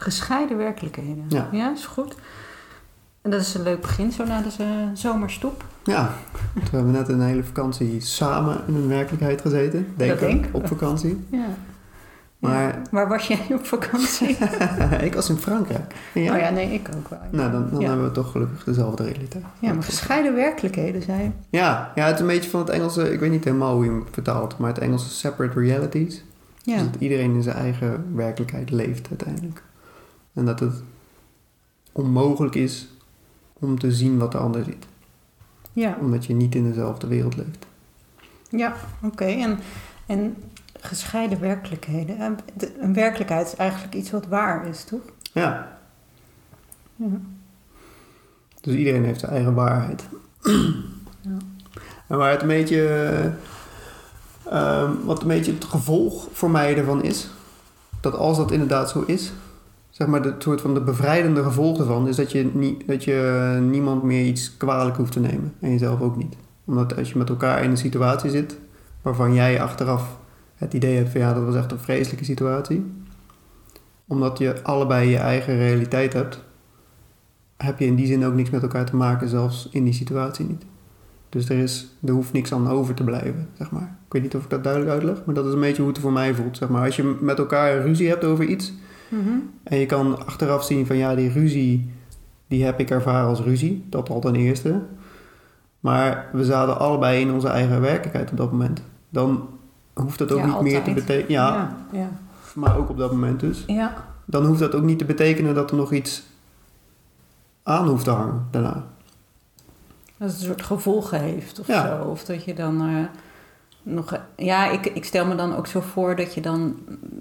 Gescheiden werkelijkheden. Ja. ja, is goed. En dat is een leuk begin zo na de z- zomerstoep. Ja, we hebben net een hele vakantie samen in een werkelijkheid gezeten. Denk Dat ik, denk ik. op vakantie. Ja. Maar Waar was jij op vakantie? ik was in Frankrijk. Oh ja, nee, ik ook wel. ja. Nou, dan, hebben we toch gelukkig dezelfde realiteit. Ja, maar gescheiden werkelijkheden, zei je. Ja, ja, het is een beetje van het Engelse, ik weet niet helemaal hoe je hem vertaalt, maar het Engelse separate realities. Dus Ja. dat iedereen in zijn eigen werkelijkheid leeft uiteindelijk. En dat het onmogelijk is om te zien wat de ander ziet. Ja, Omdat je niet in dezelfde wereld leeft. ja oké. En, en gescheiden werkelijkheden. Eh, Een werkelijkheid is eigenlijk iets wat waar is, toch? Ja, Ja. dus iedereen heeft zijn eigen waarheid. Ja. En waar het een beetje, ehm, wat een beetje het gevolg voor mij ervan is, dat als dat inderdaad zo is, zeg maar de soort van de bevrijdende gevolg ervan, is dat je, niet, dat je niemand meer iets kwalijk hoeft te nemen. En jezelf ook niet. Omdat als je met elkaar in een situatie zit, waarvan jij achteraf het idee hebt van ja, dat was echt een vreselijke situatie. Omdat je allebei je eigen realiteit hebt, heb je in die zin ook niks met elkaar te maken, zelfs in die situatie niet. Dus er, is, er hoeft niks aan over te blijven, zeg maar. Ik weet niet of ik dat duidelijk uitleg, maar dat is een beetje hoe het voor mij voelt, zeg maar. Als je met elkaar ruzie hebt over iets En je kan achteraf zien van ja, die ruzie, die heb ik ervaren als ruzie, dat al ten eerste. Maar we zaten allebei in onze eigen werkelijkheid op dat moment. Dan hoeft dat ook Ja, niet meer te betekenen, ja, ja. ja. maar ook op dat moment dus. Ja. Dan hoeft dat ook niet te betekenen dat er nog iets aan hoeft te hangen daarna. Dat het een soort gevolgen heeft of zo. Of dat je dan eh, nog... Ja, ik, ik stel me dan ook zo voor dat je dan...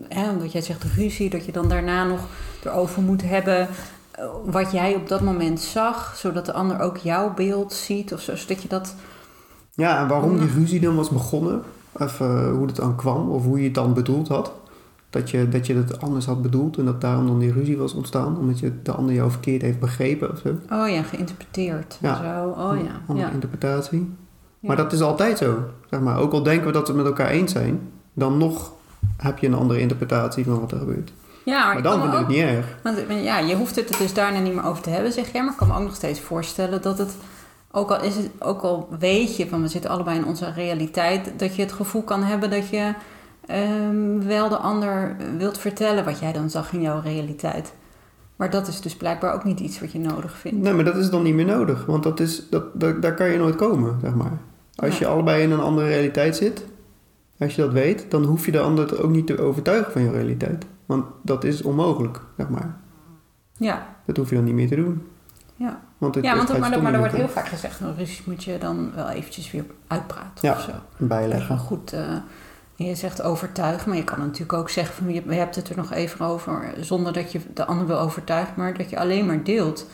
Hè, omdat jij zegt ruzie, dat je dan daarna nog erover moet hebben... eh, wat jij op dat moment zag, zodat de ander ook jouw beeld ziet. Of zo, zodat je dat... Ja, en waarom die ruzie dan was begonnen, of eh, hoe het dan kwam, of hoe je het dan bedoeld had. Dat je, dat je het anders had bedoeld en dat daarom dan die ruzie was ontstaan, omdat je de ander jou verkeerd heeft begrepen of zo. Oh ja, geïnterpreteerd. Ja. Zo. Oh ja. Andere ja. interpretatie. Ja. Maar dat is altijd zo, zeg maar. Ook al denken we dat we het met elkaar eens zijn, dan nog heb je een andere interpretatie van wat er gebeurt. Ja, maar, dan vind ik het niet erg. Want ja, je hoeft het er dus daarna niet meer over te hebben, zeg jij. Maar ik kan me ook nog steeds voorstellen dat het, ook al, is het, ook al weet je van we zitten allebei in onze realiteit, dat je het gevoel kan hebben dat je ehm, wel de ander wilt vertellen wat jij dan zag in jouw realiteit. Maar dat is dus blijkbaar ook niet iets wat je nodig vindt. Nee, maar dat is dan niet meer nodig, want dat is, dat, dat, daar kan je nooit komen, zeg maar. Als Ja. je allebei in een andere realiteit zit, als je dat weet, dan hoef je de ander ook niet te overtuigen van je realiteit. Want dat is onmogelijk, zeg maar. Ja, Dat hoef je dan niet meer te doen. ja. Want het, ja het want, gaat maar, er wordt heel vaak gezegd, nou, ruzie moet je dan wel eventjes weer uitpraten Ja. of zo. Bijleggen. Goed, eh, je zegt overtuigen, maar je kan natuurlijk ook zeggen van je, je hebt het er nog even over, zonder dat je de ander wil overtuigen, maar dat je alleen maar deelt.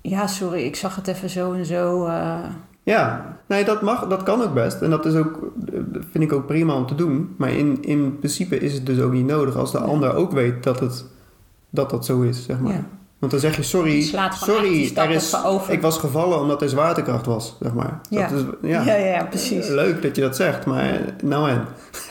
Ja, sorry, ik zag het even zo en zo. eh, Ja, nee, dat mag, dat kan ook best. En dat is ook, dat vind ik ook prima om te doen. Maar in, in principe is het dus ook niet nodig als de ander ook weet dat het, dat, dat zo is, zeg maar. ja. Want dan zeg je, sorry, sorry, er is, ik was gevallen omdat er zwaartekracht was, zeg maar. Ja. Dat is, ja. Ja, ja, precies. Leuk dat je dat zegt, maar nou en,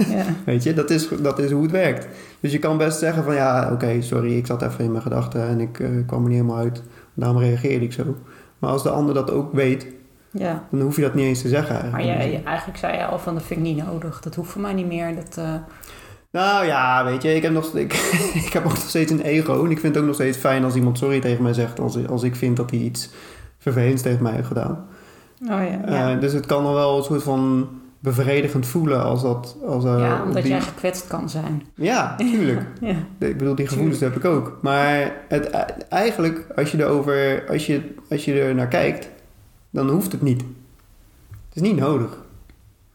Ja. weet je, dat is, dat is hoe het werkt. Dus je kan best zeggen van, ja, oké, sorry, ik zat even in mijn gedachten en ik eh, kwam er niet helemaal uit. Daarom reageerde ik zo. Maar als de ander dat ook weet, ja. dan hoef je dat niet eens te zeggen Maar eigenlijk. jij, eigenlijk zei je al van dat vind ik niet nodig. Dat hoeft voor mij niet meer. Dat, eh, Nou ja, weet je, ik heb, nog, ik, ik heb ook nog steeds een ego. En ik vind het ook nog steeds fijn als iemand sorry tegen mij zegt. Als, als ik vind dat hij iets vervelends tegen mij heeft gedaan. oh ja, ja. Eh, dus het kan nog wel een soort van bevredigend voelen als dat... Als, eh, ja, omdat die- jij gekwetst kan zijn. Ja, tuurlijk. Ja. Ik bedoel, die gevoelens heb ik ook. Maar het, eigenlijk, als je, erover, als, je, als je er naar kijkt, dan hoeft het niet. Het is niet nodig.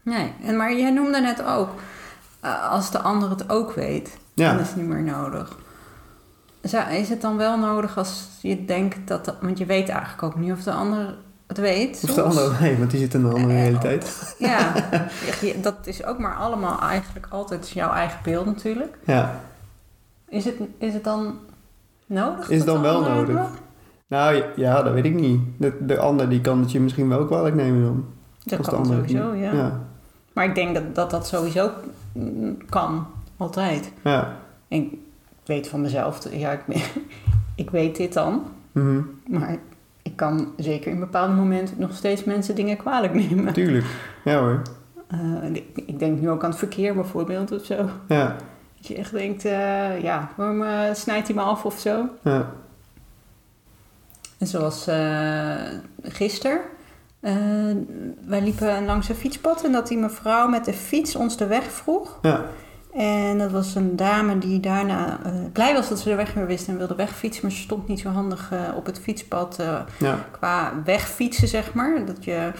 Nee, en, maar jij noemde net ook, eh, als de ander het ook weet, Ja. dan is het niet meer nodig. zou- is het dan wel nodig als je denkt dat... dat- Want je weet eigenlijk ook niet of de ander het weet. Of de soms. andere, nee, want die zit in een andere Eh, realiteit. Ja, dat is ook maar allemaal eigenlijk altijd jouw eigen beeld natuurlijk. Ja. Is het, is het dan nodig? Is het dan wel ander nodig? Nou ja, dat weet ik niet. De, de ander die kan het je misschien wel kwalijk nemen dan. Dat kan sowieso, ja. Ja. Maar ik denk dat dat, dat sowieso mm, kan. Altijd. ja. En ik weet van mezelf, ja, ik, ik weet dit dan. Mhm. Maar ik kan zeker in bepaalde momenten nog steeds mensen dingen kwalijk nemen. Natuurlijk. Ja hoor. Eh, ik, ik denk nu ook aan het verkeer bijvoorbeeld of zo. Ja. Dat je echt denkt, eh, ja, waarom eh, snijdt hij me af of zo? Ja. En zoals eh gisteren. eh, wij liepen langs een fietspad en dat die mevrouw met de fiets ons de weg vroeg. Ja. En dat was een dame die daarna eh, blij was dat ze de weg weer wist en wilde wegfietsen. Maar ze stond niet zo handig op het fietspad Ja. qua wegfietsen, zeg maar. Dat je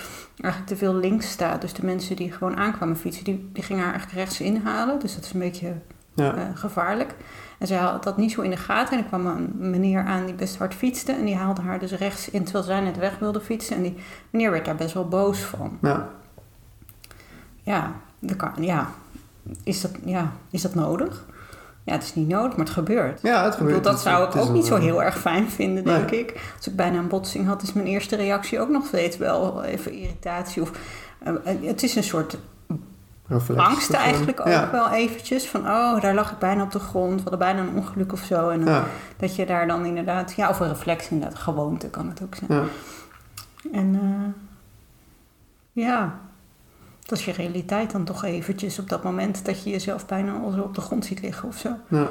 eigenlijk te veel links staat. Dus de mensen die gewoon aankwamen fietsen, die, die gingen haar eigenlijk rechts inhalen. Dus dat is een beetje Ja. gevaarlijk. En zij had dat niet zo in de gaten. En er kwam een meneer aan die best hard fietste. En die haalde haar dus rechts in terwijl zij net weg wilde fietsen. En die meneer werd daar best wel boos van. Ja. Ja, kan, ja. Is, dat, ja, is dat nodig? Ja, het is niet nodig, maar het gebeurt. Ja, het Ik gebeurt. bedoel, dat Het- zou ik ook niet zo een, heel erg fijn vinden, denk Nee. ik. Als ik bijna een botsing had, is mijn eerste reactie ook nog steeds wel even irritatie. Of, eh, het is een soort angst eigenlijk ook Ja. wel eventjes. Van, oh, daar lag ik bijna op de grond. We hadden bijna een ongeluk of zo. En Ja. dat je daar dan inderdaad... Ja, of een reflex inderdaad. Gewoonte kan het ook zijn. Ja. En eh, ja, dat is je realiteit dan toch eventjes op dat moment... dat je jezelf bijna al zo op de grond ziet liggen of zo. Ja.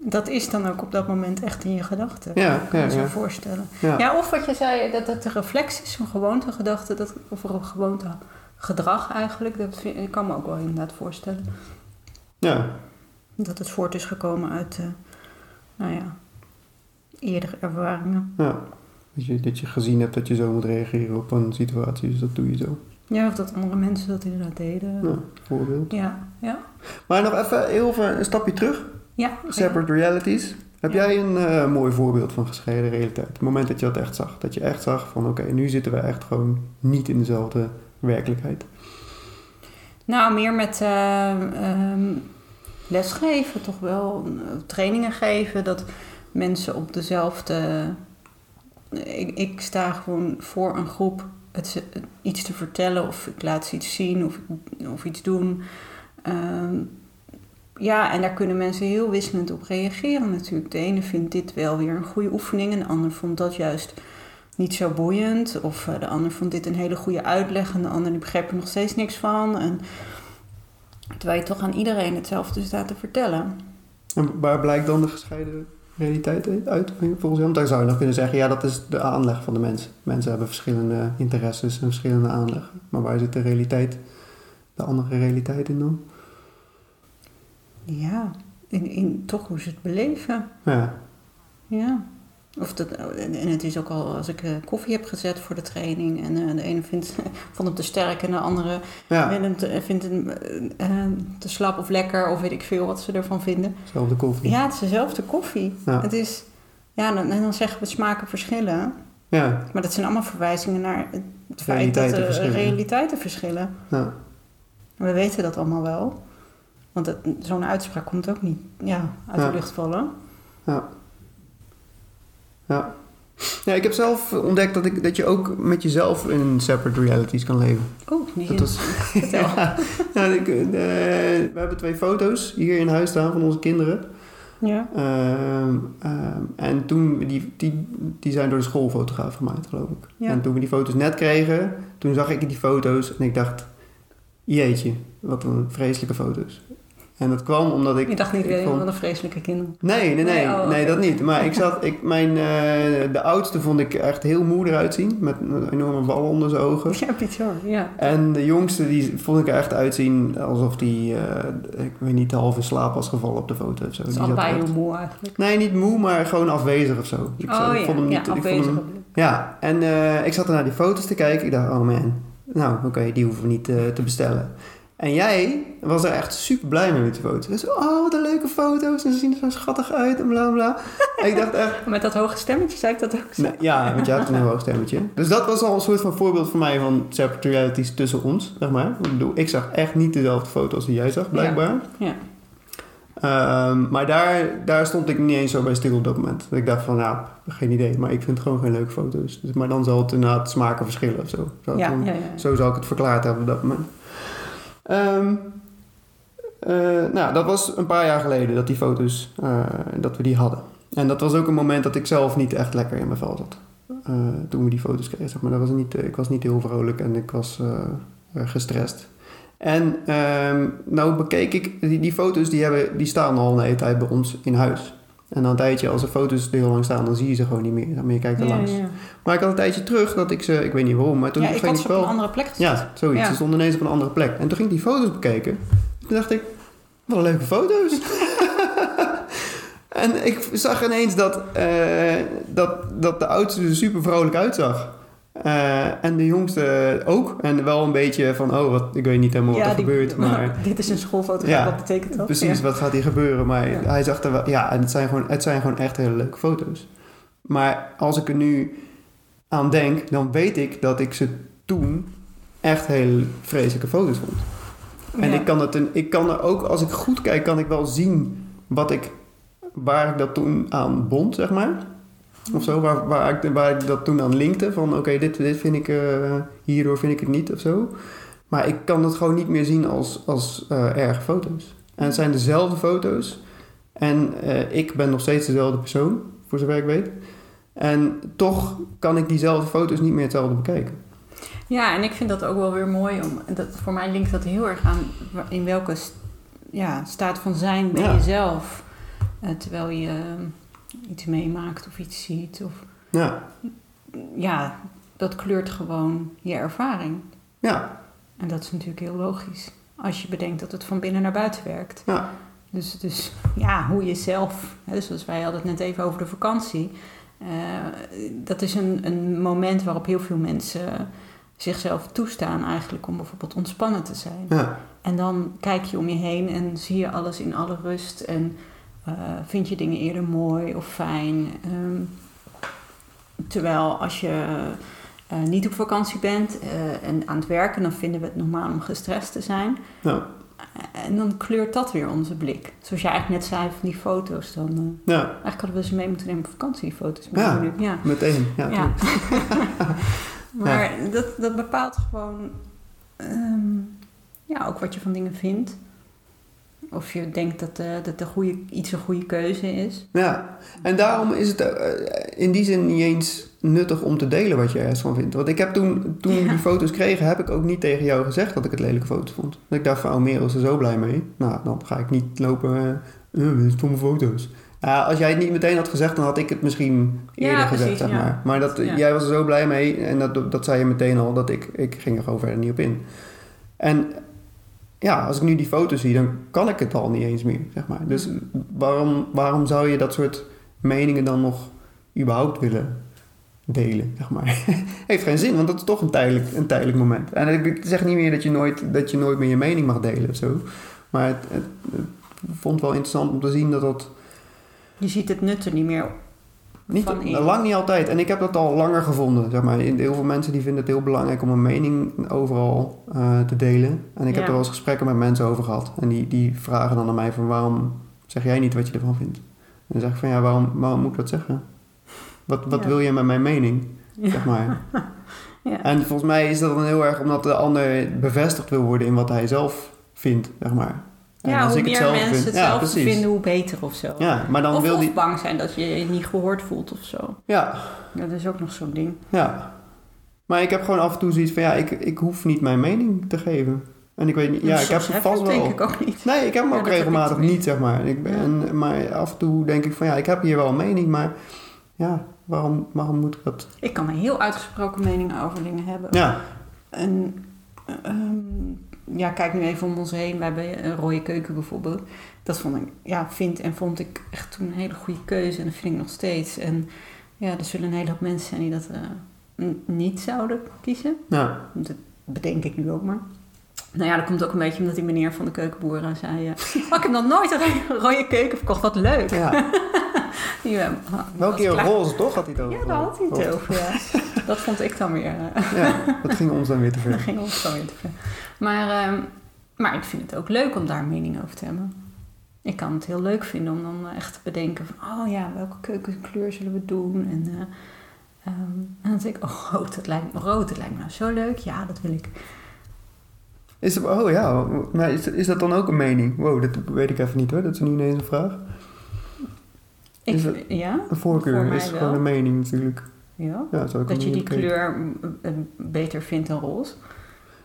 Dat is dan ook op dat moment echt in je gedachten. Ja, kan ja, zo ja. voorstellen. Ja. Ja, of wat je zei, dat het een reflex is, een gewoontegedachte, dat, of een gewoonte gedrag eigenlijk. Dat vind, ik kan me ook wel inderdaad voorstellen. Ja. Dat het voort is gekomen uit, eh, nou ja, eerdere ervaringen. Ja. Dat je, dat je gezien hebt dat je zo moet reageren op een situatie, dus dat doe je zo. Ja, of dat andere mensen dat inderdaad deden. Ja, voorbeeld. Ja, ja. Maar nog even heel even een stapje terug. Ja, Separate realities. Heb Ja. jij een eh, mooi voorbeeld van gescheiden realiteit? Het moment dat je dat echt zag. Dat je echt zag van oké, nu zitten we echt gewoon niet in dezelfde werkelijkheid. Nou, meer met eh, ehm, lesgeven toch wel. Trainingen geven. Dat mensen op dezelfde... Ik, ik sta gewoon voor een groep het, iets te vertellen. Of ik laat ze iets zien of, of iets doen. Ehm, ja, en daar kunnen mensen heel wisselend op reageren natuurlijk. De ene vindt dit wel weer een goede oefening. En de ander vond dat juist niet zo boeiend. Of eh, de ander vond dit een hele goede uitleg. En de ander die begreep er nog steeds niks van. En, terwijl je toch aan iedereen hetzelfde staat te vertellen. En waar blijkt dan de gescheiden realiteit uit volgens jou? Want daar zou je nog kunnen zeggen, ja dat is de aanleg van de mens. Mensen hebben verschillende interesses en verschillende aanleggen. Maar waar zit de realiteit, de andere realiteit in dan? Ja, in, in toch hoe ze het beleven. Ja, Ja. Of dat, en het is ook al als ik eh, koffie heb gezet voor de training. En eh, de ene vindt, vond hem te sterk en de andere ja. vindt hem, te, vindt hem eh, te slap of lekker. Of weet ik veel wat ze ervan vinden. zelfde koffie. Ja, het is dezelfde koffie. Ja. Het is, ja, dan, en dan zeggen we smaken verschillen. Ja, Maar dat zijn allemaal verwijzingen naar het feit dat de verschillen. realiteiten verschillen. ja. We weten dat allemaal wel. Want zo'n uitspraak komt ook niet ja, uit Ja. de lucht vallen. Ja. Ja. Ja, ik heb zelf ontdekt dat, ik, dat je ook met jezelf in separate realities kan leven. Oh, die Dat was, ja, ja, ik, eh, we hebben twee foto's hier in huis staan van onze kinderen. Ja. Ehm, ehm, en toen, die, die, die zijn door de schoolfotograaf gemaakt, geloof ik. Ja. En toen we die foto's net kregen, toen zag ik die foto's en ik dacht, jeetje, wat een vreselijke foto's. En dat kwam omdat ik... Je dacht niet, ik vond- wat een vreselijke kinderen. Nee, nee, nee, Nee, oh, nee dat niet. Maar ik zat, ik, mijn, eh, de oudste vond ik echt heel moe eruit zien, met een enorme ballen onder zijn ogen. Ja, bizar. Ja. En de jongste, die vond ik er echt uitzien alsof die, eh, ik weet niet, half in slaap was gevallen op de foto of zo. Zat allebei heel moe eigenlijk. Nee, niet moe, maar gewoon afwezig of zo. Ik, oh ik ja, vond hem niet... ja afwezig. hem- ja, en eh, ik zat er naar die foto's te kijken. Ik dacht, oh man, nou oké, die hoeven we niet te bestellen. En jij was er echt super blij mee met die foto's. Dus, oh, wat een leuke foto's. En ze zien er zo schattig uit en bla bla. en ik dacht echt... Met dat hoge stemmetje zei ik dat ook zo. Nee, ja, want jij had een heel hoog stemmetje. Dus dat was al een soort van voorbeeld voor mij van separate realities tussen ons, zeg maar. Ik bedoel, ik zag echt niet dezelfde foto's die jij zag, blijkbaar. Ja. Ehm, maar daar, daar stond ik niet eens zo bij stil op dat moment. Dat ik dacht van, nou, geen idee. Maar ik vind gewoon geen leuke foto's. Dus, maar dan zal het inderdaad smaken verschillen of zo. Zo, Ja, dan- ja, ja. zo zou ik het verklaard hebben op dat moment. Ehm, eh, nou, dat was een paar jaar geleden dat die foto's, eh, dat we die hadden. En dat was ook een moment dat ik zelf niet echt lekker in mijn vel zat. Eh, toen we die foto's kregen, zeg maar. Dat was niet, ik was niet heel vrolijk en ik was gestrest. En ehm, nou bekeek ik, die, die foto's die, hebben, die staan al een hele tijd bij ons in huis. En dan een tijdje, als er foto's heel lang staan, dan zie je ze gewoon niet meer. Maar je kijkt er Ja, langs. ja. Maar ik had een tijdje terug dat ik ze, ik weet niet waarom, maar toen ja, ik ging ik ze op wel... een andere plek gezet. Ja, zoiets. Ze stonden ineens op een andere plek. En toen ging ik die foto's bekeken. Toen dacht ik, wat leuke foto's. en ik zag ineens dat, eh, dat, dat de oudste er super vrolijk uitzag. Eh, en de jongste ook. En wel een beetje van, oh, wat, ik weet niet helemaal wat er die- gebeurt. Maar dit is een schoolfoto, Ja, wat betekent dat? precies, Ja. wat gaat hier gebeuren? Maar hij zag er wel... Ja, en het zijn, gewoon, het zijn gewoon echt hele leuke foto's. Maar als ik er nu aan denk, dan weet ik dat ik ze toen echt hele vreselijke foto's vond. En ik, kan het een, ik kan er ook, als ik goed kijk, kan ik wel zien wat ik, waar ik dat toen aan bond, zeg maar. Of zo, waar, waar, ik, waar ik dat toen aan linkte. Van oké, dit, dit vind ik, eh, hierdoor vind ik het niet of zo. Maar ik kan het gewoon niet meer zien als, als eh erge foto's. En het zijn dezelfde foto's. En eh, ik ben nog steeds dezelfde persoon, voor zover ik weet. En toch kan ik diezelfde foto's niet meer hetzelfde bekijken. Ja, en ik vind dat ook wel weer mooi. Om, dat, voor mij linkt dat heel erg aan in welke ja, staat van zijn ben Ja. je zelf. terwijl je iets meemaakt of iets ziet. Of, Ja, ja, dat kleurt gewoon je ervaring. ja, En dat is natuurlijk heel logisch. Als je bedenkt dat het van binnen naar buiten werkt. ja. Dus, dus ja, hoe je zelf, hè, zoals wij hadden het net even over de vakantie. eh, dat is een, een moment waarop heel veel mensen zichzelf toestaan eigenlijk om bijvoorbeeld ontspannen te zijn. ja. En dan kijk je om je heen en zie je alles in alle rust en eh, vind je dingen eerder mooi of fijn. Ehm, terwijl als je eh, niet op vakantie bent eh, en aan het werken, dan vinden we het normaal om gestrest te zijn. ja. En dan kleurt dat weer onze blik. Zoals je eigenlijk net zei van die foto's. Dan, ja. eigenlijk hadden we ze mee moeten nemen op vakantie, die foto's. Ja. nu, ja. meteen. Ja, maar Dat, dat bepaalt gewoon ehm, ja, ook wat je van dingen vindt. Of je denkt dat, dat de goede, iets een goede keuze is. Ja, en daarom is het eh, in die zin niet eens nuttig om te delen wat je ergens van vindt. Want ik heb toen, toen Ja. die foto's kregen, heb ik ook niet tegen jou gezegd dat ik het lelijke foto's vond. Dat ik dacht van, oh Merel is er zo blij mee. Nou, dan ga ik niet lopen, uh, dit is stomme foto's. Ja, als jij het niet meteen had gezegd, dan had ik het misschien Ja, eerder precies, gezegd, zeg ja. maar. Maar dat, Ja. jij was er zo blij mee en dat, dat zei je meteen al, dat ik, ik ging er gewoon verder niet op in. En ja, als ik nu die foto's zie, dan kan ik het al niet eens meer, zeg maar. Dus waarom, waarom zou je dat soort meningen dan nog überhaupt willen delen, zeg maar? Heeft geen zin, want dat is toch een tijdelijk, een tijdelijk moment. En ik zeg niet meer dat je nooit, dat je nooit meer je mening mag delen of zo. Maar het, het, het vond wel interessant om te zien dat dat Je ziet het nut er niet meer niet, van lang niet altijd. En ik heb dat al langer gevonden. Zeg maar. Heel veel mensen die vinden het heel belangrijk om een mening overal eh, te delen. En ik heb er wel eens gesprekken met mensen over gehad. En die, die vragen dan aan mij van waarom zeg jij niet wat je ervan vindt? En dan zeg ik van ja, waarom, waarom moet ik dat zeggen? Wat, wat Ja. wil je met mijn mening? Ja. Zeg maar. Ja. En volgens mij is dat dan heel erg omdat de ander bevestigd wil worden in wat hij zelf vindt, zeg maar. En Ja, hoe meer mensen vind- het ja, zelf precies. vinden, hoe beter of zo. Ja, maar dan of, wil of die... bang zijn dat je je niet gehoord voelt of zo. Ja, dat is ook nog zo'n ding. Ja. Maar ik heb gewoon af en toe zoiets van, ja, ik, ik hoef niet mijn mening te geven. En ik weet niet, ja, ik heb ze vast wel. denk ik ook niet. Nee, ik heb hem Ja, ook regelmatig niet. niet, zeg maar. Ik ben, en- maar af en toe denk ik van, ja, ik heb hier wel een mening, maar ja, waarom, waarom moet ik dat? Ik kan een heel uitgesproken mening over dingen hebben. Ja, En ehm, ja, kijk nu even om ons heen. We hebben een rode keuken bijvoorbeeld. Dat vond ik, ja, vind en vond ik echt toen een hele goede keuze. En dat vind ik nog steeds. En ja, er zullen een hele hoop mensen zijn die dat eh, niet zouden kiezen. ja, Dat bedenk ik nu ook maar. Nou ja, dat komt ook een beetje omdat die meneer van de keukenboeren zei... eh, oh, ik heb nog nooit een rode- rode keuken verkocht, wat leuk. Ja. Eh, was Welke keer roze toch had hij het over? Ja, daar had hij het over, ja. Dat vond ik dan weer... eh, Ja, dat ging ons dan weer te dat ver. ging ons dan weer te ver. Maar, ehm, maar ik vind het ook leuk om daar een mening over te hebben. Ik kan het heel leuk vinden om dan echt te bedenken van... Oh ja, welke keukenkleur zullen we doen? En, eh, ehm, en dan denk ik, oh rood, dat lijkt me rood. Dat lijkt me nou zo leuk. Ja, dat wil ik. Is het, oh ja, maar is, is dat dan ook een mening? Wow, dat weet ik even niet hoor. Dat is nu ineens een vraag. Ik ja, Een voorkeur is wel. gewoon een mening natuurlijk. ja. Dat je die kleur beter vindt dan roze.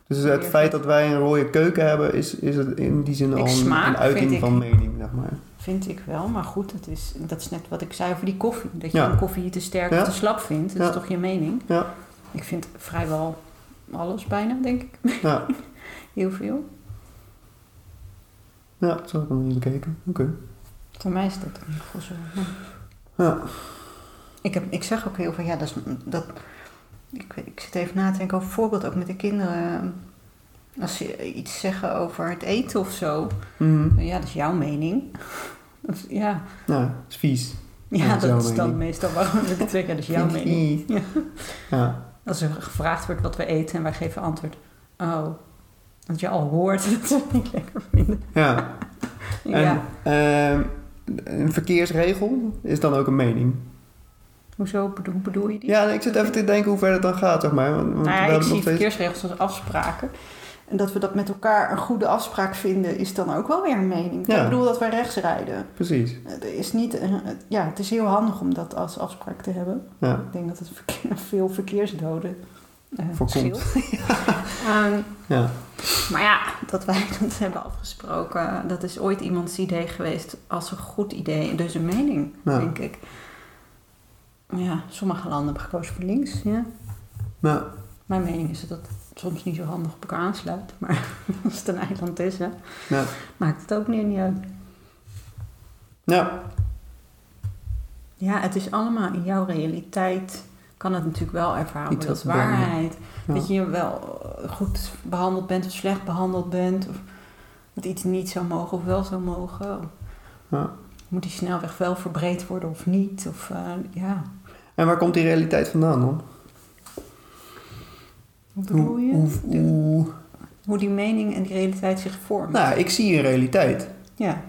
Dus het feit dat wij een rode keuken hebben, is, is het in die zin al een, uiting ik. van mening, zeg maar. Vind ik wel, maar goed, dat is, dat is net wat ik zei over die koffie. Dat je Ja. een koffie te sterk Ja. of te slap vindt. Dat Ja. is toch je mening? Ja. Ik vind vrijwel alles bijna, denk ik. Ja, Heel veel. ja zo heb ik nog niet bekeken. Oké. Voor mij is dat in ieder geval zo. Ja. Ja. Ik, heb, ik zeg ook heel veel, ja, dat is, dat, ik, ik zit even na te denken over voorbeeld ook met de kinderen. Als ze iets zeggen over het eten of zo, Mhm. ja, dat is jouw mening. Of, ja, Ja, het is vies. ja, dat is dat is dan mening. meestal waarom ik het zeg, dat is jouw mening. niet. Ja. Ja. Als er gevraagd wordt wat we eten en wij geven antwoord, oh, dat je al hoort dat we het niet lekker vinden. ja. En ja, ehm, een verkeersregel is dan ook een mening. hoezo bedoel, hoe bedoel je die? Ja, ik zit even te denken hoe ver dat dan gaat, zeg maar. Want, Nou ja, ik zie steeds... verkeersregels als afspraken. En dat we dat met elkaar een goede afspraak vinden, is dan ook wel weer een mening. Ja. Ik bedoel dat wij rechts rijden. Precies. Het is, niet, het- ja, het is heel handig om dat als afspraak te hebben. Ja. Ik denk dat het verkeer- veel verkeersdoden eh Voorkomt. Ehm, Ja. maar ja, dat wij dat hebben afgesproken, dat is ooit iemands idee geweest als een goed idee. Dus een mening, Ja. denk ik. Maar ja, sommige landen hebben gekozen voor links. Ja. Ja. Mijn mening is dat het soms niet zo handig op elkaar aansluit. Maar als het een eiland is, hè, Ja. maakt het ook niet, niet uit. Ja. Ja, het is allemaal in jouw realiteit. Kan het natuurlijk wel ervaren worden als waarheid. Ja. Dat je wel eh, goed behandeld bent of slecht behandeld bent. Of dat iets niet zou mogen of wel zou mogen. Ja. moet die snelweg wel verbreed worden of niet? Of eh, ja, En waar komt die realiteit vandaan dan? hoe bedoel Hoe, je? hoe, De- hoe... hoe die mening en die realiteit zich vormen. Nou, ik zie een realiteit. Ja.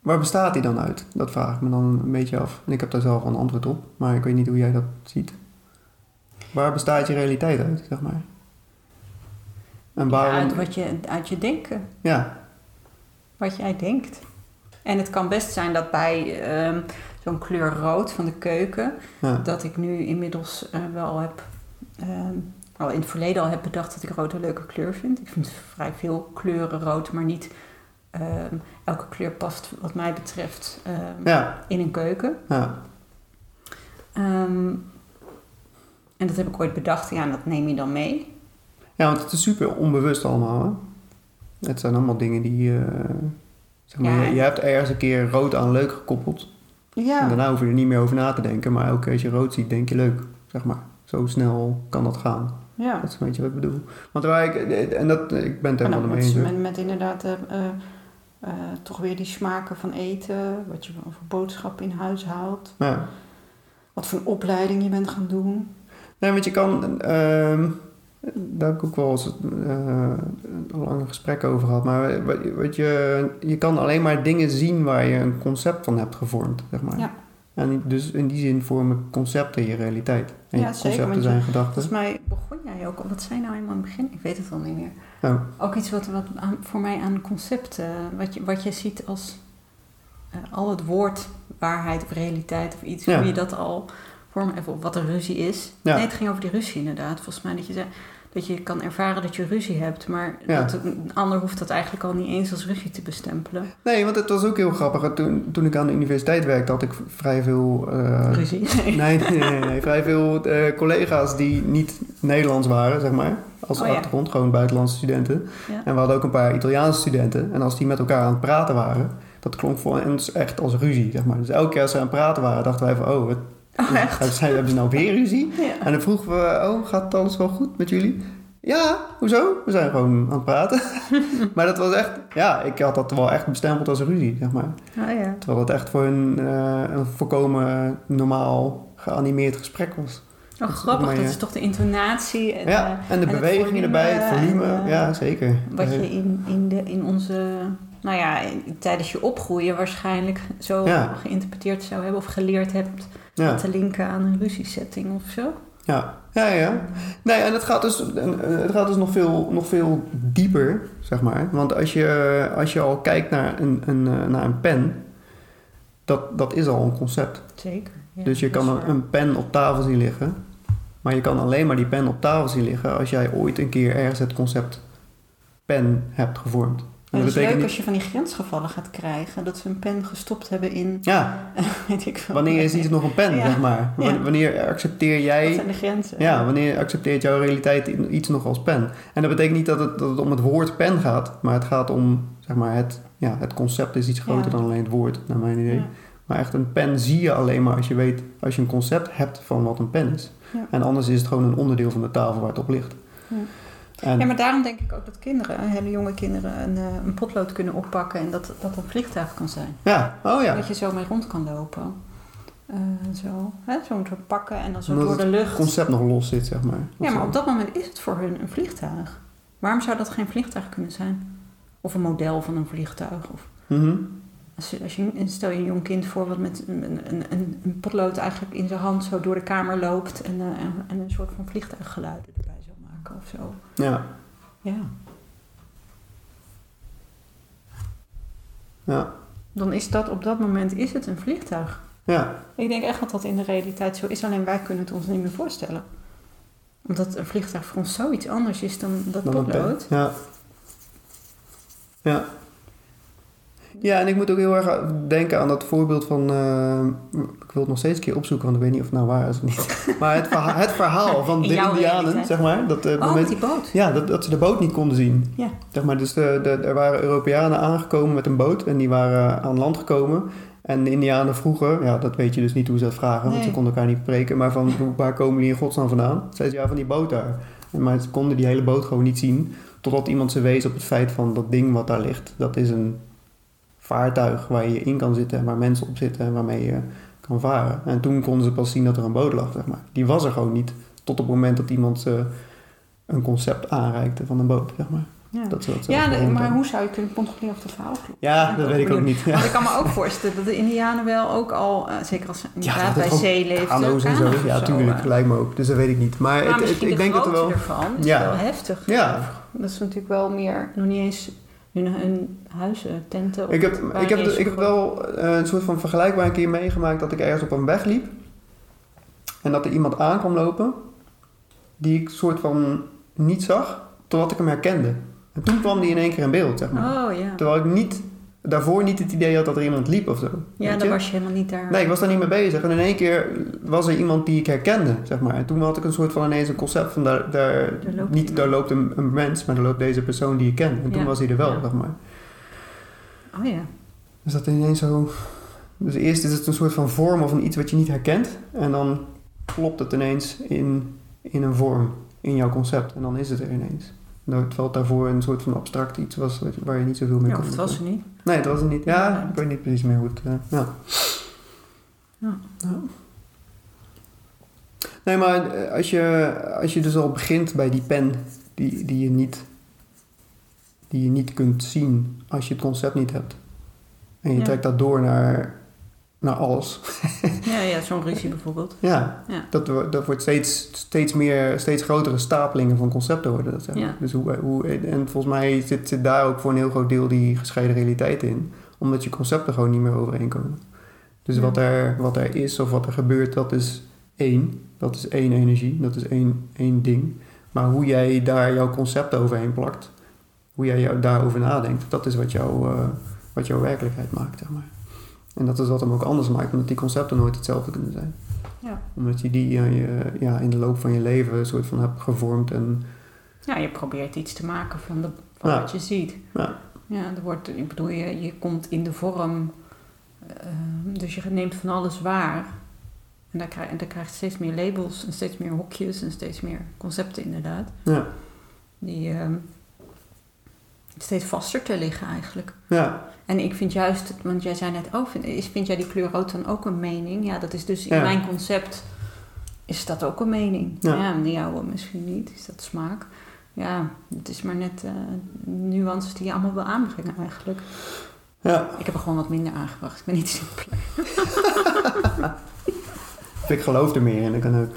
Waar bestaat die dan uit? Dat vraag ik me dan een beetje af. En ik heb daar zelf een antwoord op, maar ik weet niet hoe jij dat ziet. Waar bestaat je realiteit uit, zeg maar? En Ja, waarom... uit, wat je, uit je denken. Ja, wat jij denkt. En het kan best zijn dat bij ehm, zo'n kleur rood van de keuken, ja, dat ik nu inmiddels eh, wel heb, ehm, al in het verleden al heb bedacht dat ik rood een leuke kleur vind. Ik vind vrij veel kleuren rood, maar niet ehm, elke kleur past wat mij betreft ehm, ja, in een keuken. ja. En dat heb ik ooit bedacht, ja, en dat neem je dan mee. Ja, want het is super onbewust allemaal, hè? Het zijn allemaal dingen die... eh, zeg maar, Ja. je, je hebt ergens een keer rood aan leuk gekoppeld. En Ja, daarna hoef je er niet meer over na te denken. Maar elke keer als je rood ziet, denk je leuk, zeg maar. Zo snel kan dat gaan. ja. Dat is een beetje wat ik bedoel. Want waar ik... En dat, ik ben het En helemaal mee eens. met, met, inderdaad eh, eh, eh, toch weer die smaken van eten, wat je voor boodschappen in huis haalt, Ja. wat voor een opleiding je bent gaan doen. Nee, want je kan... ehm, daar heb ik ook wel eens eh, een lang gesprek over gehad. Maar wat, wat je, je kan alleen maar dingen zien waar je een concept van hebt gevormd, zeg maar. Ja. En dus in die zin vormen concepten je realiteit. En Ja, je zeker, concepten zijn gedachten. Volgens mij begon jij ook al, wat zei nou helemaal in het begin? Ik weet het al niet meer. Oh, Ook iets wat, wat aan, voor mij aan concept, eh, wat, je, wat je ziet als eh, al het woord waarheid of realiteit of iets, Ja. hoe je dat al vorm even op wat een ruzie is. Ja. Nee, het ging over die ruzie inderdaad. Volgens mij dat je zei dat je kan ervaren dat je ruzie hebt, maar Ja. dat een ander hoeft dat eigenlijk al niet eens als ruzie te bestempelen. Nee, want het was ook heel grappig. Toen, toen ik aan de universiteit werkte, had ik vrij veel... eh, ruzie. Nee, nee, nee, nee, nee. vrij veel eh, collega's die niet Nederlands waren, zeg maar. Als Oh ja. achtergrond, gewoon buitenlandse studenten. Ja. En we hadden ook een paar Italiaanse studenten. En als die met elkaar aan het praten waren, dat klonk voor ons echt als ruzie, zeg maar. Dus elke keer als ze aan het praten waren, dachten wij van, oh, wat, Oh, echt? hebben, ze, hebben ze nou weer ruzie? Ja. En dan vroegen we, oh, gaat alles wel goed met jullie? Ja, hoezo? We zijn gewoon aan het praten. maar dat was echt, ja, ik had dat wel echt bestempeld als een ruzie, zeg maar. Oh ja. Terwijl het echt voor hun eh, een volkomen normaal geanimeerd gesprek was. Oh, grappig. Dat je- is toch de intonatie en, ja, eh, en de het bewegingen volume erbij, het volume, en, eh, ja, zeker. wat je in, in, de, in onze, nou ja, in- tijdens je opgroeien waarschijnlijk zo Ja. geïnterpreteerd zou hebben of geleerd hebt ja. te linken aan een ruziesetting of zo. Ja, ja, ja. Nee, en het gaat dus, eh, het gaat dus nog, veel, nog veel dieper, zeg maar. Want als je, als je al kijkt naar een, een, eh, naar een pen, dat, dat is al een concept. Zeker. Ja, dus je kan een, een pen op tafel zien liggen. Maar je kan alleen maar die pen op tafel zien liggen als jij ooit een keer ergens het concept pen hebt gevormd. En dat is leuk niet... als je van die grensgevallen gaat krijgen, dat ze een pen gestopt hebben in, Ja, weet ik veel. wanneer is iets nog een pen, Ja. zeg maar. Wanneer- accepteer Wat jij... zijn de grenzen? Ja, wanneer accepteert jouw realiteit iets nog als pen? En dat betekent niet dat het, dat het om het woord pen gaat, maar het gaat om, zeg maar, het, ja, het concept is iets groter Ja. dan alleen het woord, naar mijn idee. Ja. Maar echt een pen zie je alleen maar als je weet, als je een concept hebt van wat een pen is. En anders is het gewoon een onderdeel van de tafel waar het op ligt. Ja. En, Ja, maar daarom denk ik ook dat kinderen, hele jonge kinderen, een, eh, een potlood kunnen oppakken en dat dat een vliegtuig kan zijn. ja, oh ja. Dat je zo mee rond kan lopen. Eh, zo, hè? zo moeten pakken en dan zo Omdat door de Het lucht. concept nog los zit, zeg maar. Ja, maar op dat moment is het voor hun een vliegtuig. Waarom zou dat geen vliegtuig kunnen zijn? Of een model van een vliegtuig? Of Mhm. als je, als je, stel je een jong kind voor wat met een, een, een, potlood eigenlijk in zijn hand zo door de kamer loopt en, eh, en, en een soort van vliegtuiggeluiden erbij maken of zo. Ja, Ja. ja, Dan is dat op dat moment is het een vliegtuig. ja. Ik denk echt dat dat in de realiteit zo is, alleen wij kunnen het ons niet meer voorstellen. Omdat een vliegtuig voor ons zoiets anders is dan dat Dan potlood. Ja. Ja. Ja, en ik moet ook heel erg denken aan dat voorbeeld van... eh, wil het nog steeds een keer opzoeken, want ik weet niet of het nou waar is of niet. Maar het verhaal, het verhaal van de Indianen, zeg maar. Dat, eh, Oh, moment, die boot. ja, dat, dat ze de boot niet konden zien. Ja. Zeg maar, dus de, de, er waren Europeanen aangekomen met een boot en die waren aan land gekomen. En de Indianen vroegen, ja, dat weet je dus niet hoe ze dat vragen, want ze konden elkaar niet spreken. Maar van, waar komen die in godsnaam vandaan? Zeiden ze, ja, van die boot daar. Maar ze konden die hele boot gewoon niet zien, totdat iemand ze wees op het feit van dat ding wat daar ligt. Dat is een vaartuig waar je in kan zitten en waar mensen op zitten en waarmee je kan varen. En toen konden ze pas zien dat er een boot lag, zeg maar. Die was er gewoon niet, tot op het moment dat iemand ze een concept aanreikte van een boot, zeg maar. Ja, Dat dat ja maar hoe zou je kunnen controleren of het verhaal klopt? Ja, dat weet ik ook niet. Ja. Want ik kan me ook voorstellen dat de Indianen wel ook al, eh, zeker als ze dat bij zee leefden, Kano's en zo. Ja, tuurlijk. eh. Lijkt me ook. Dus dat weet ik niet. Maar Maar het, het- misschien ik de denk dat er wel... ervan is Ja. wel heftig. Ja. Dat is natuurlijk wel meer, nog niet eens hun, hun huizen, tenten. of Ik heb, ik heb, ik heb wel eh, een soort van vergelijkbaar een keer meegemaakt dat ik ergens op een weg liep. En dat er iemand aan kwam lopen die ik soort van niet zag, totdat ik hem herkende. En toen kwam die in één keer in beeld, zeg maar. Oh ja. Terwijl ik niet, daarvoor niet het idee had dat er iemand liep of zo. Ja, dan je? was je helemaal niet daar. Nee, ik was daar niet mee bezig. En in één keer was er iemand die ik herkende, zeg maar. En toen had ik een soort van ineens een concept van daar, daar, niet iemand. daar loopt een, een mens, maar daar loopt deze persoon die ik ken. En toen was hij er wel, Ja. zeg maar. Oh ja. Dus dat ineens zo... Dus eerst is het een soort van vorm of een iets wat je niet herkent. En dan klopt het ineens in, in een vorm, in jouw concept. En dan is het er ineens. Nou, het daarvoor een soort van abstract iets was waar je niet zoveel mee Ja, kon. of het was er niet. Nee, dat was het niet. Ja. Ja, ik weet niet precies meer hoe het... eh, ja. Ja. Ja. Nee, maar eh, als je, als je dus al begint bij die pen die, die, je niet, die je niet kunt zien als je het concept niet hebt. En je Ja. trekt dat door naar, naar alles. Ja, ja zo'n ruzie bijvoorbeeld. Ja, Ja. Dat, dat wordt steeds, steeds meer, steeds grotere stapelingen van concepten worden dat. Ja. Dus hoe, hoe, en volgens mij zit, zit daar ook voor een heel groot deel die gescheiden realiteit in. Omdat je concepten gewoon niet meer overeenkomen. Dus Ja. wat, er, wat er is of wat er gebeurt, dat is één. Dat is één energie, dat is één, één ding. Maar hoe jij daar jouw concept overheen plakt, hoe jij jou daarover nadenkt, dat is wat, jou, eh, wat jouw werkelijkheid maakt. Zeg maar. En dat is wat hem ook anders maakt, omdat die concepten nooit hetzelfde kunnen zijn. Ja. Omdat je die eh, je, ja, in de loop van je leven een soort van hebt gevormd. En, Ja, je probeert iets te maken van, de, van Ja. wat je ziet. Ja. Ja, er wordt, ik bedoel, je, je komt in de vorm, eh, dus je neemt van alles waar. En daar krijg, en daar krijg je steeds meer labels en steeds meer hokjes en steeds meer concepten inderdaad. ja, die ehm, steeds vaster te liggen eigenlijk. Ja, En ik vind juist, want jij zei net, oh, vind, vind jij die kleur rood dan ook een mening? Ja, dat is dus in Ja. mijn concept is dat ook een mening. Ja. Ja, jouwe misschien niet, is dat smaak. Ja, het is maar net eh, nuances die je allemaal wil aanbrengen eigenlijk. ja. Ik heb er gewoon wat minder aangebracht. Ik ben niet simpeler. Ik geloof er meer in. Ik, kan ook,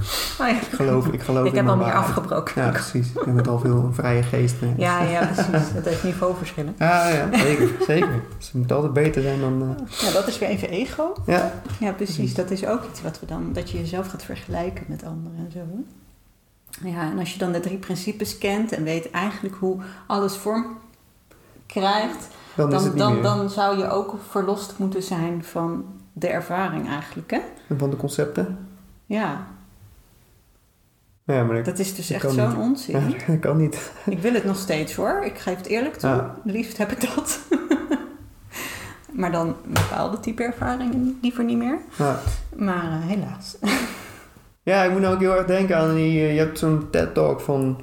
Oh ja. ik geloof, ik geloof Ik in heb al meer waarheid. afgebroken. Ja, precies. Ik heb het al veel een vrije geest. mee. Ja, ja, precies. Dat heeft niveauverschillen. Ja, ja, zeker. zeker. Dus het moet altijd beter zijn dan... eh, Ja, dat is weer even ego. ja, Ja, precies. Dat is ook iets wat we dan, dat je jezelf gaat vergelijken met anderen en zo. Ja, en als je dan de drie principes kent en weet eigenlijk hoe alles vorm krijgt, dan, het dan, dan zou je ook verlost moeten zijn van de ervaring eigenlijk, hè? En van de concepten. Ja, Ja, maar dat, dat is dus echt zo'n onzin. ja, dat kan niet. Ik wil het nog steeds hoor, ik geef het eerlijk toe. Ja. Liefst heb ik dat. maar dan bepaalde type ervaringen liever niet meer. Ja. Maar eh, helaas. ja, ik moet nou ook heel erg denken aan die... eh, Je hebt zo'n TED-talk van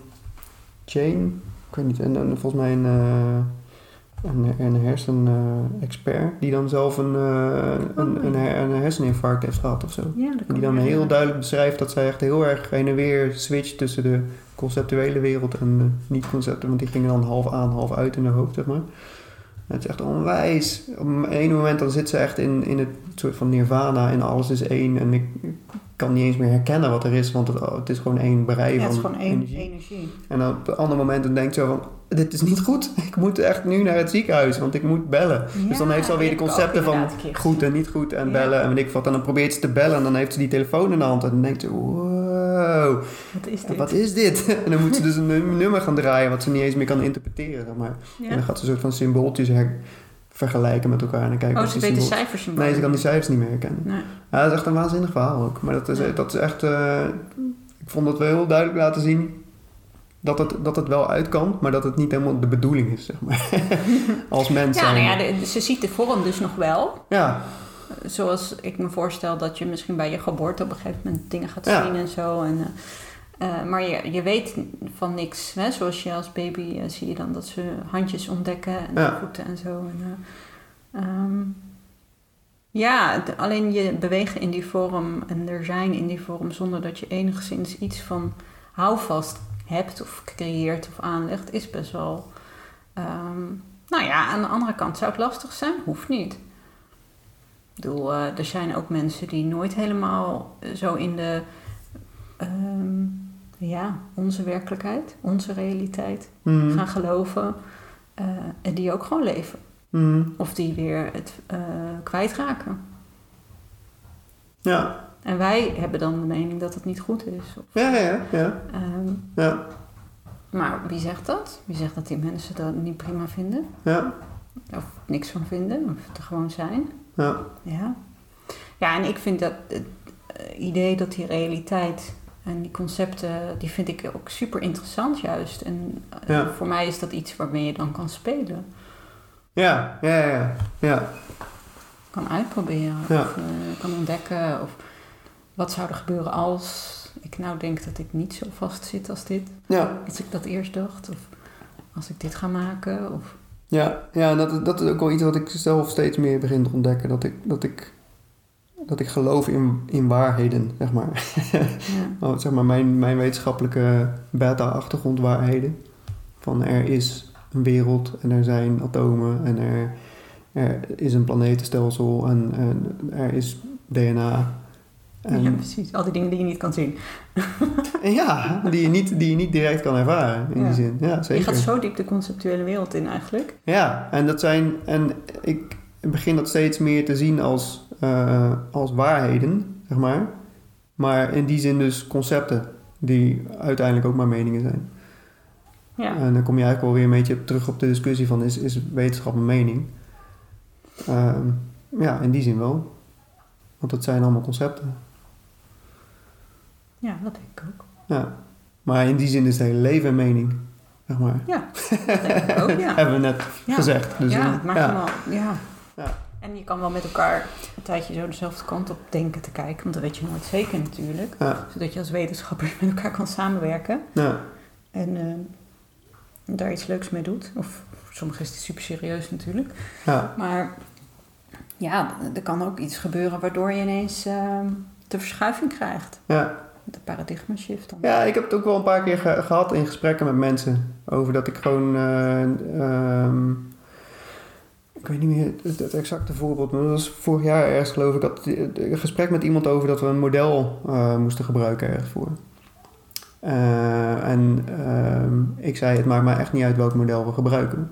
Jane. Ik weet niet. En, en volgens mij een, eh, een, een hersen-expert. die dan zelf een, eh, een, een, een herseninfarct heeft gehad of zo. Ja, dat die dan heel duidelijk beschrijft dat zij echt heel erg heen en weer switcht tussen de conceptuele wereld en de niet-concepten. Want die gingen dan half aan, half uit in haar hoofd, zeg maar. En het is echt onwijs. Op een ene moment dan zit ze echt in, in het soort van nirvana en alles is één. En ik kan niet eens meer herkennen wat er is, want het, het is gewoon één brei Ja, van het is gewoon één energie. energie. En dan op andere momenten denkt ze van, dit is niet goed. Ik moet echt nu naar het ziekenhuis, want ik moet bellen. dus dan heeft ze alweer de concepten van goed en niet goed en Ja. bellen en weet ik wat. En dan probeert ze te bellen en dan heeft ze die telefoon in de hand. En dan denkt ze, wow, Wat is dit? wat is dit? En dan moet ze dus een num- nummer gaan draaien wat ze niet eens meer kan interpreteren. Zeg maar. Ja. En dan gaat ze een soort van symbooltjes her- vergelijken met elkaar. En dan kijken Oh, ze weet de cijfers Nee, ze kan die cijfers niet meer herkennen. Nee. Ja, dat is echt een waanzinnig verhaal ook. Maar dat is, Ja. dat is echt... eh, ik vond dat wel heel duidelijk laten zien... Dat het, dat het wel uit kan, maar dat het niet helemaal de bedoeling is, zeg maar. Als mens Ja, nou ja, de- ze ziet de vorm dus nog wel. ja, Zoals ik me voorstel dat je misschien bij je geboorte op een gegeven moment dingen gaat Ja. zien en zo. En, eh, eh, maar je, je weet van niks. Hè? Zoals je als baby eh, zie je dan dat ze handjes ontdekken en Ja. voeten en zo. En, eh, ehm, ja, de- alleen je bewegen in die vorm en er zijn in die vorm zonder dat je enigszins iets van houvast hebt of creëert of aanlegt, is best wel. ehm, nou ja, aan de andere kant zou het lastig zijn, hoeft niet. Ik bedoel, eh, er zijn ook mensen die nooit helemaal zo in de, ehm, ja, onze werkelijkheid, onze realiteit Mhm. gaan geloven. eh, en die ook gewoon leven. Mhm. Of die weer het eh, kwijtraken. ja. En wij hebben dan de mening dat het niet goed is. Of, Ja, ja, ja. ehm, Ja, maar wie zegt dat? Wie zegt dat die mensen dat niet prima vinden? ja, Of niks van vinden? Of het er gewoon zijn? Ja. Ja. Ja, en ik vind dat het eh, idee dat die realiteit en die concepten, die vind ik ook super interessant juist. En eh, Ja. voor mij is dat iets waarmee je dan kan spelen. Ja, ja, ja, ja. Kan uitproberen. Ja. Of eh, kan ontdekken. Of wat zou er gebeuren als ik nou denk dat ik niet zo vast zit als dit. Ja, Als ik dat eerst dacht. Of als ik dit ga maken. Of, ja, ja en dat, dat is ook wel iets wat ik zelf steeds meer begin te ontdekken. Dat ik, dat ik, dat ik geloof in, in waarheden, zeg maar. ja. Oh, zeg maar mijn, mijn wetenschappelijke beta-achtergrondwaarheden. Van er is een wereld en er zijn atomen en er, er is een planetenstelsel en, en er is DNA. Ja, precies. Al die dingen die je niet kan zien. en ja, die je niet, die je niet direct kan ervaren in Ja. die zin. Ja, Je zeker. gaat zo diep de conceptuele wereld in eigenlijk. Ja, en dat zijn. En ik begin dat steeds meer te zien als, eh, als waarheden, zeg maar. Maar in die zin dus concepten die uiteindelijk ook maar meningen zijn. Ja. En dan kom je eigenlijk wel weer een beetje terug op de discussie van is, is wetenschap een mening? Ehm, ja, in die zin wel. Want het zijn allemaal concepten. Ja, dat denk ik ook. Ja. Maar in die zin is het hele leven een mening, zeg maar. Ja, dat denk ik ook, ja. Hebben we net Ja. gezegd. Dus ja, eh, het maakt ja. allemaal... Ja. Ja. En je kan wel met elkaar een tijdje zo dezelfde kant op denken te kijken. Want dat weet je nooit zeker natuurlijk. Zodat je als wetenschapper met elkaar kan samenwerken. ja, En eh, daar iets leuks mee doet. Of sommige is het super serieus natuurlijk. Ja, Maar ja, er kan ook iets gebeuren waardoor je ineens ehm, de verschuiving krijgt. ja. De paradigma shift. Ja, ik heb het ook wel een paar keer ge- gehad in gesprekken met mensen. Over dat ik gewoon. eh, ehm, ik weet niet meer het, exacte voorbeeld, maar dat was vorig jaar ergens geloof ik. Had een gesprek met iemand over dat we een model eh, moesten gebruiken ergens voor. Eh, en ehm, ik zei: Het maakt mij echt niet uit welk model we gebruiken.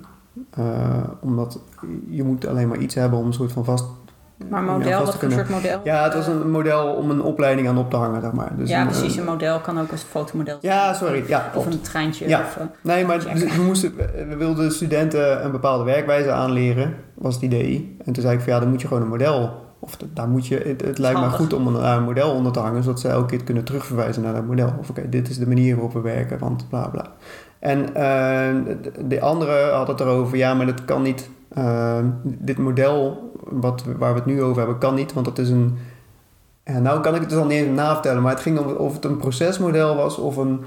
Omdat je moet alleen maar iets hebben om een soort van vast. Maar model, wat voor kunnen. soort model? Ja, het was een model om een opleiding aan op te hangen, zeg maar. Dus ja, een, precies. eh, Een model kan ook een fotomodel zijn. ja, sorry. Ja, Of een treintje. Ja. Of, eh, Nee, maar Check. we, moesten, we wilden studenten een bepaalde werkwijze aanleren, was het idee. En toen zei ik van ja, dan moet je gewoon een model. Of daar moet je, het, het lijkt me goed om een, daar een model onder te hangen, zodat ze elke keer kunnen terugverwijzen naar dat model. Of oké, dit is de manier waarop we werken, want bla bla. En eh, de, de andere had het erover, ja, maar dat kan niet. Eh, dit model wat, waar we het nu over hebben, kan niet, want dat is een. Ja, nou kan ik het dus al niet even navertellen, maar het ging om of het een procesmodel was of een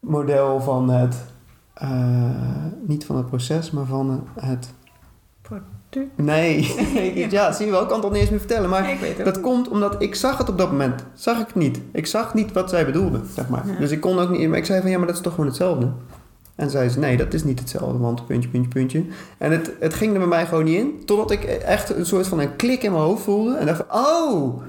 model van het. eh, niet van het proces, maar van het. Product. Nee, ja, zie je wel, ik kan het al niet eens meer vertellen. Maar Nee, dat komt omdat ik zag het op dat moment. Zag ik niet. Ik zag niet wat zij bedoelde, zeg maar. Ja. Dus ik kon ook niet... Maar ik zei van, ja, maar dat is toch gewoon hetzelfde? En zei ze, nee, dat is niet hetzelfde, want puntje, puntje, puntje. En het, het ging er bij mij gewoon niet in. Totdat ik echt een soort van een klik in mijn hoofd voelde. En dacht oh,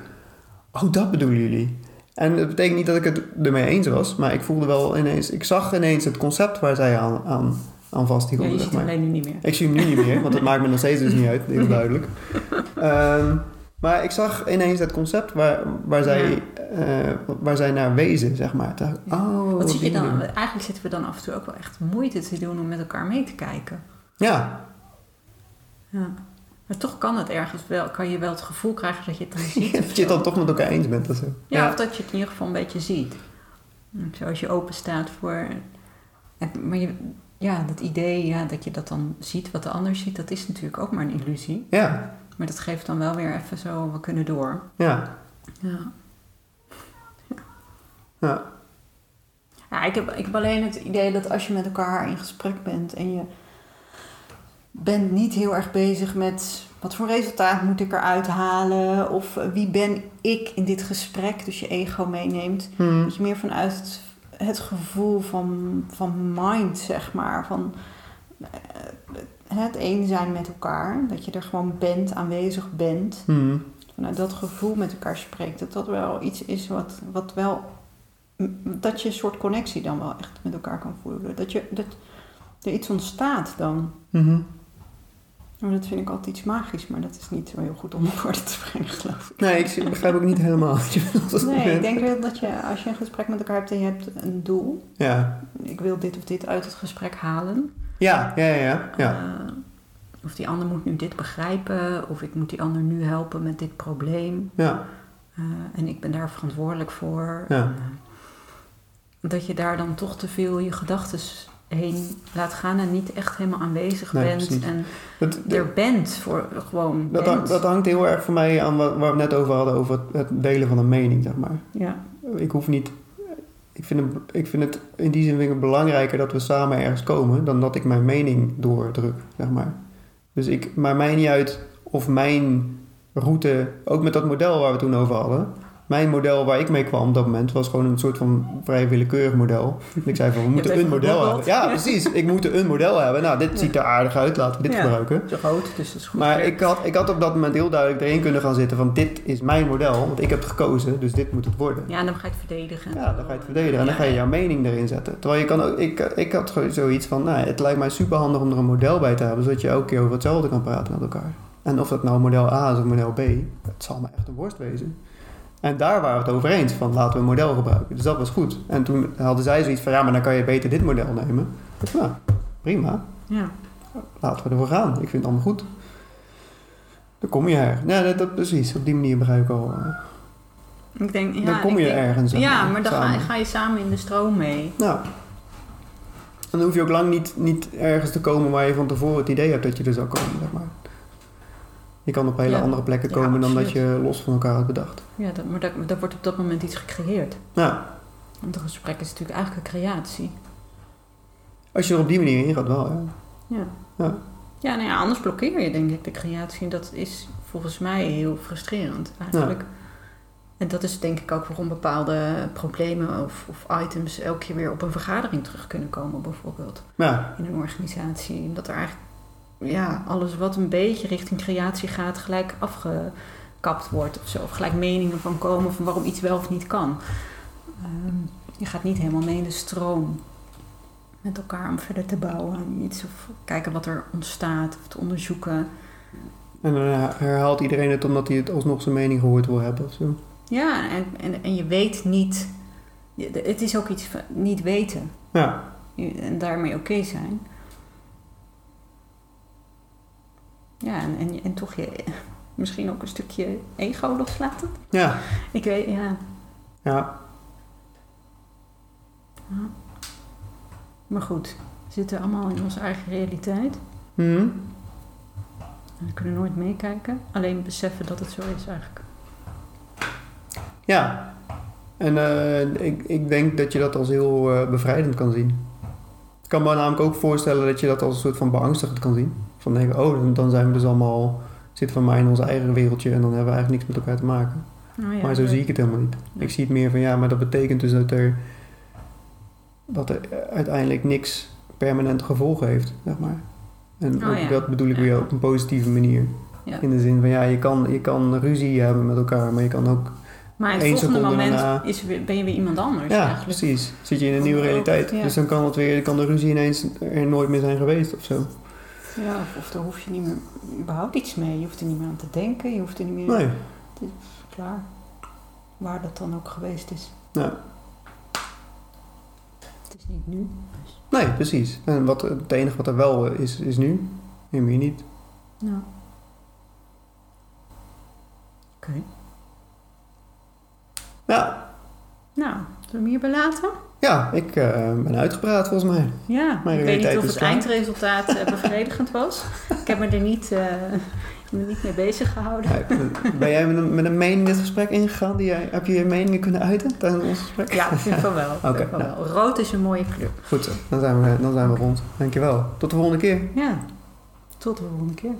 oh, dat bedoelen jullie. En dat betekent niet dat ik het ermee eens was. Maar ik voelde wel ineens... Ik zag ineens het concept waar zij aan, aan, aan Ja, vasthielden, je ziet hem nu niet meer. Ik zie hem nu niet meer, want dat maakt me nog steeds dus niet uit, heel duidelijk. Ehm, maar ik zag ineens het concept waar, waar, zij, eh, waar zij naar wezen, zeg maar. Dacht Ja. oh, Wat zit je dan? Eigenlijk zitten we dan af en toe ook wel echt moeite te doen om met elkaar mee te kijken. Ja, Ja. Maar toch kan het ergens wel, kan je wel het gevoel krijgen dat je het dan ziet. dat je het dan toch met elkaar eens bent of zo. Ja, of dat je het in ieder geval een beetje ziet. Zoals je open staat voor. Maar je, ja, dat idee ja, dat je dat dan ziet wat de ander ziet, dat is natuurlijk ook maar een illusie. Ja, Maar dat geeft dan wel weer even zo, we kunnen door. ja, Ja. ja. Ja, ik heb, ik heb alleen het idee dat als je met elkaar in gesprek bent en je bent niet heel erg bezig met wat voor resultaat moet ik eruit halen of wie ben ik in dit gesprek, dus je ego meeneemt, Hm. dat je meer vanuit het, het gevoel van, van mind, zeg maar, van eh, het één zijn met elkaar, dat je er gewoon bent, aanwezig bent, vanuit dat gevoel met elkaar spreekt, dat dat wel iets is wat, wat wel, dat je een soort connectie dan wel echt met elkaar kan voelen. Dat, je, dat er iets ontstaat dan. Mhm. Maar dat vind ik altijd iets magisch, maar dat is niet zo heel goed om op woorden te brengen, geloof ik. Nee, ik begrijp ook niet helemaal wat je bedoelt. Nee, ik denk wel dat je, als je een gesprek met elkaar hebt en je hebt een doel, Ja, ik wil dit of dit uit het gesprek halen. Ja, ja, ja. ja. Eh, of die ander moet nu dit begrijpen, of ik moet die ander nu helpen met dit probleem. ja. Eh, en ik ben daar verantwoordelijk voor. Ja. Eh, dat je daar dan toch te veel je gedachten heen laat gaan en niet echt helemaal aanwezig Nee, bent. precies. En Dat, er bent voor gewoon. dat, hangt- dat hangt heel erg voor mij aan wat, waar we het net over hadden, over het, het delen van een mening, zeg maar. ja. Ik hoef niet. Ik vind, het, ik vind het in die zin vind belangrijker dat we samen ergens komen dan dat ik mijn mening doordruk, zeg maar. Dus ik maakt mij niet uit of mijn route, ook met dat model waar we toen over hadden. Mijn model waar ik mee kwam op dat moment was gewoon een soort van vrij willekeurig model. Ik zei van we moeten een model hebben. Ja, precies. Ik moet een model hebben. Nou, dit ziet er aardig uit. Laten we dit Ja. gebruiken. Zo groot, dus dat is goed. Maar ik had, ik had op dat moment heel duidelijk erin kunnen gaan zitten van dit is mijn model, want ik heb het gekozen, dus dit moet het worden. Ja, en dan ga je het verdedigen. Ja, dan ga je het verdedigen en dan ga je jouw mening erin zetten. Terwijl je kan ook, ik, ik had gewoon zoiets van, nou, het lijkt mij super handig om er een model bij te hebben, zodat je elke keer over hetzelfde kan praten met elkaar. En of dat nou model A is of model B, het zal me echt een worst wezen. En daar waren we het over eens, van laten we een model gebruiken. Dus dat was goed. En toen hadden zij zoiets van, ja, maar dan kan je beter dit model nemen. Dacht, nou, prima, Ja. laten we ervoor gaan. Ik vind het allemaal goed. Dan kom je er. Ja, dat, dat, precies. Op die manier begrijp ik al. eh, Ik denk, ja, dan kom je denk- ergens. zeg Ja, maar dan ga, ga je samen in de stroom mee. Nou. En dan hoef je ook lang niet, niet ergens te komen waar je van tevoren het idee hebt dat je er zou komen, zeg maar. Je kan op hele Ja. andere plekken Ja, komen dan dat je los van elkaar had bedacht. Ja, dat, maar daar, daar wordt op dat moment iets gecreëerd. Ja. Want een gesprek is natuurlijk eigenlijk een creatie. Als je er op die manier in gaat, wel. Ja. Ja. Ja. Ja, nou ja, anders blokkeer je denk ik de creatie. En dat is volgens mij heel frustrerend eigenlijk. En dat is denk ik ook waarom bepaalde problemen of, of items elke keer weer op een vergadering terug kunnen komen, bijvoorbeeld. Ja, In een organisatie. Dat er eigenlijk ja, alles wat een beetje richting creatie gaat, gelijk afgekapt wordt of zo. Of gelijk meningen van komen van waarom iets wel of niet kan. Ehm, je gaat niet helemaal mee in de stroom met elkaar om verder te bouwen iets. Of kijken wat er ontstaat of te onderzoeken. en dan herhaalt iedereen het omdat hij het alsnog zijn mening gehoord wil hebben of zo. Ja, en, en, en je weet niet. Het is ook iets van niet weten. Ja, En daarmee oké zijn. Ja, en, en, en toch je misschien ook een stukje ego loslaten. ja, Ik weet, ja. ja. Maar goed, we zitten allemaal in onze eigen realiteit. En we kunnen nooit meekijken. Alleen beseffen dat het zo is eigenlijk. Ja, en eh, ik, ik denk dat je dat als heel eh, bevrijdend kan zien. Ik kan me namelijk ook voorstellen dat je dat als een soort van beangstigend kan zien. Van denken, oh, dan, dan zijn we dus allemaal, zitten we maar in ons eigen wereldje en dan hebben we eigenlijk niks met elkaar te maken. Ja, maar zo zie ik het helemaal niet. Ik zie het meer van, ja, maar dat betekent dus dat er, dat er uiteindelijk niks permanent gevolgen heeft, zeg maar. En Oh ook ja. dat bedoel ik weer op een positieve manier. In de zin van, ja, je kan, je kan ruzie hebben met elkaar, maar je kan ook Maar in het volgende moment daarna- is, ben je weer iemand anders Ja, eigenlijk. precies. Zit je in een nieuwe realiteit. ja. Dus dan kan, het weer, kan de ruzie ineens er nooit meer zijn geweest of zo. Ja, of, of daar hoef je niet meer überhaupt iets mee. Je hoeft er niet meer aan te denken. Je hoeft er niet meer... Nee. Het is klaar. Waar dat dan ook geweest is. Ja. Het is niet nu. Dus, Nee, precies. En wat, het enige wat er wel is, is nu. En meer niet. nou. Oké. Ja, Nou, zullen we hem hierbij laten? Ja ik eh, ben uitgepraat volgens mij. Ja, Mijn ik weet niet of het klaar. eindresultaat eh, bevredigend was. Ik heb me er niet, eh, me niet mee bezig gehouden. Ja, ben jij met een, met een mening dit gesprek ingegaan? Die jij, heb je je meningen kunnen uiten tijdens ons gesprek? Ja, ik vind van wel. Oké, nou. wel. Rood is een mooie kleur. Goed zo, dan zijn we, dan zijn we rond. Dankjewel. Tot de volgende keer. Ja, tot de volgende keer.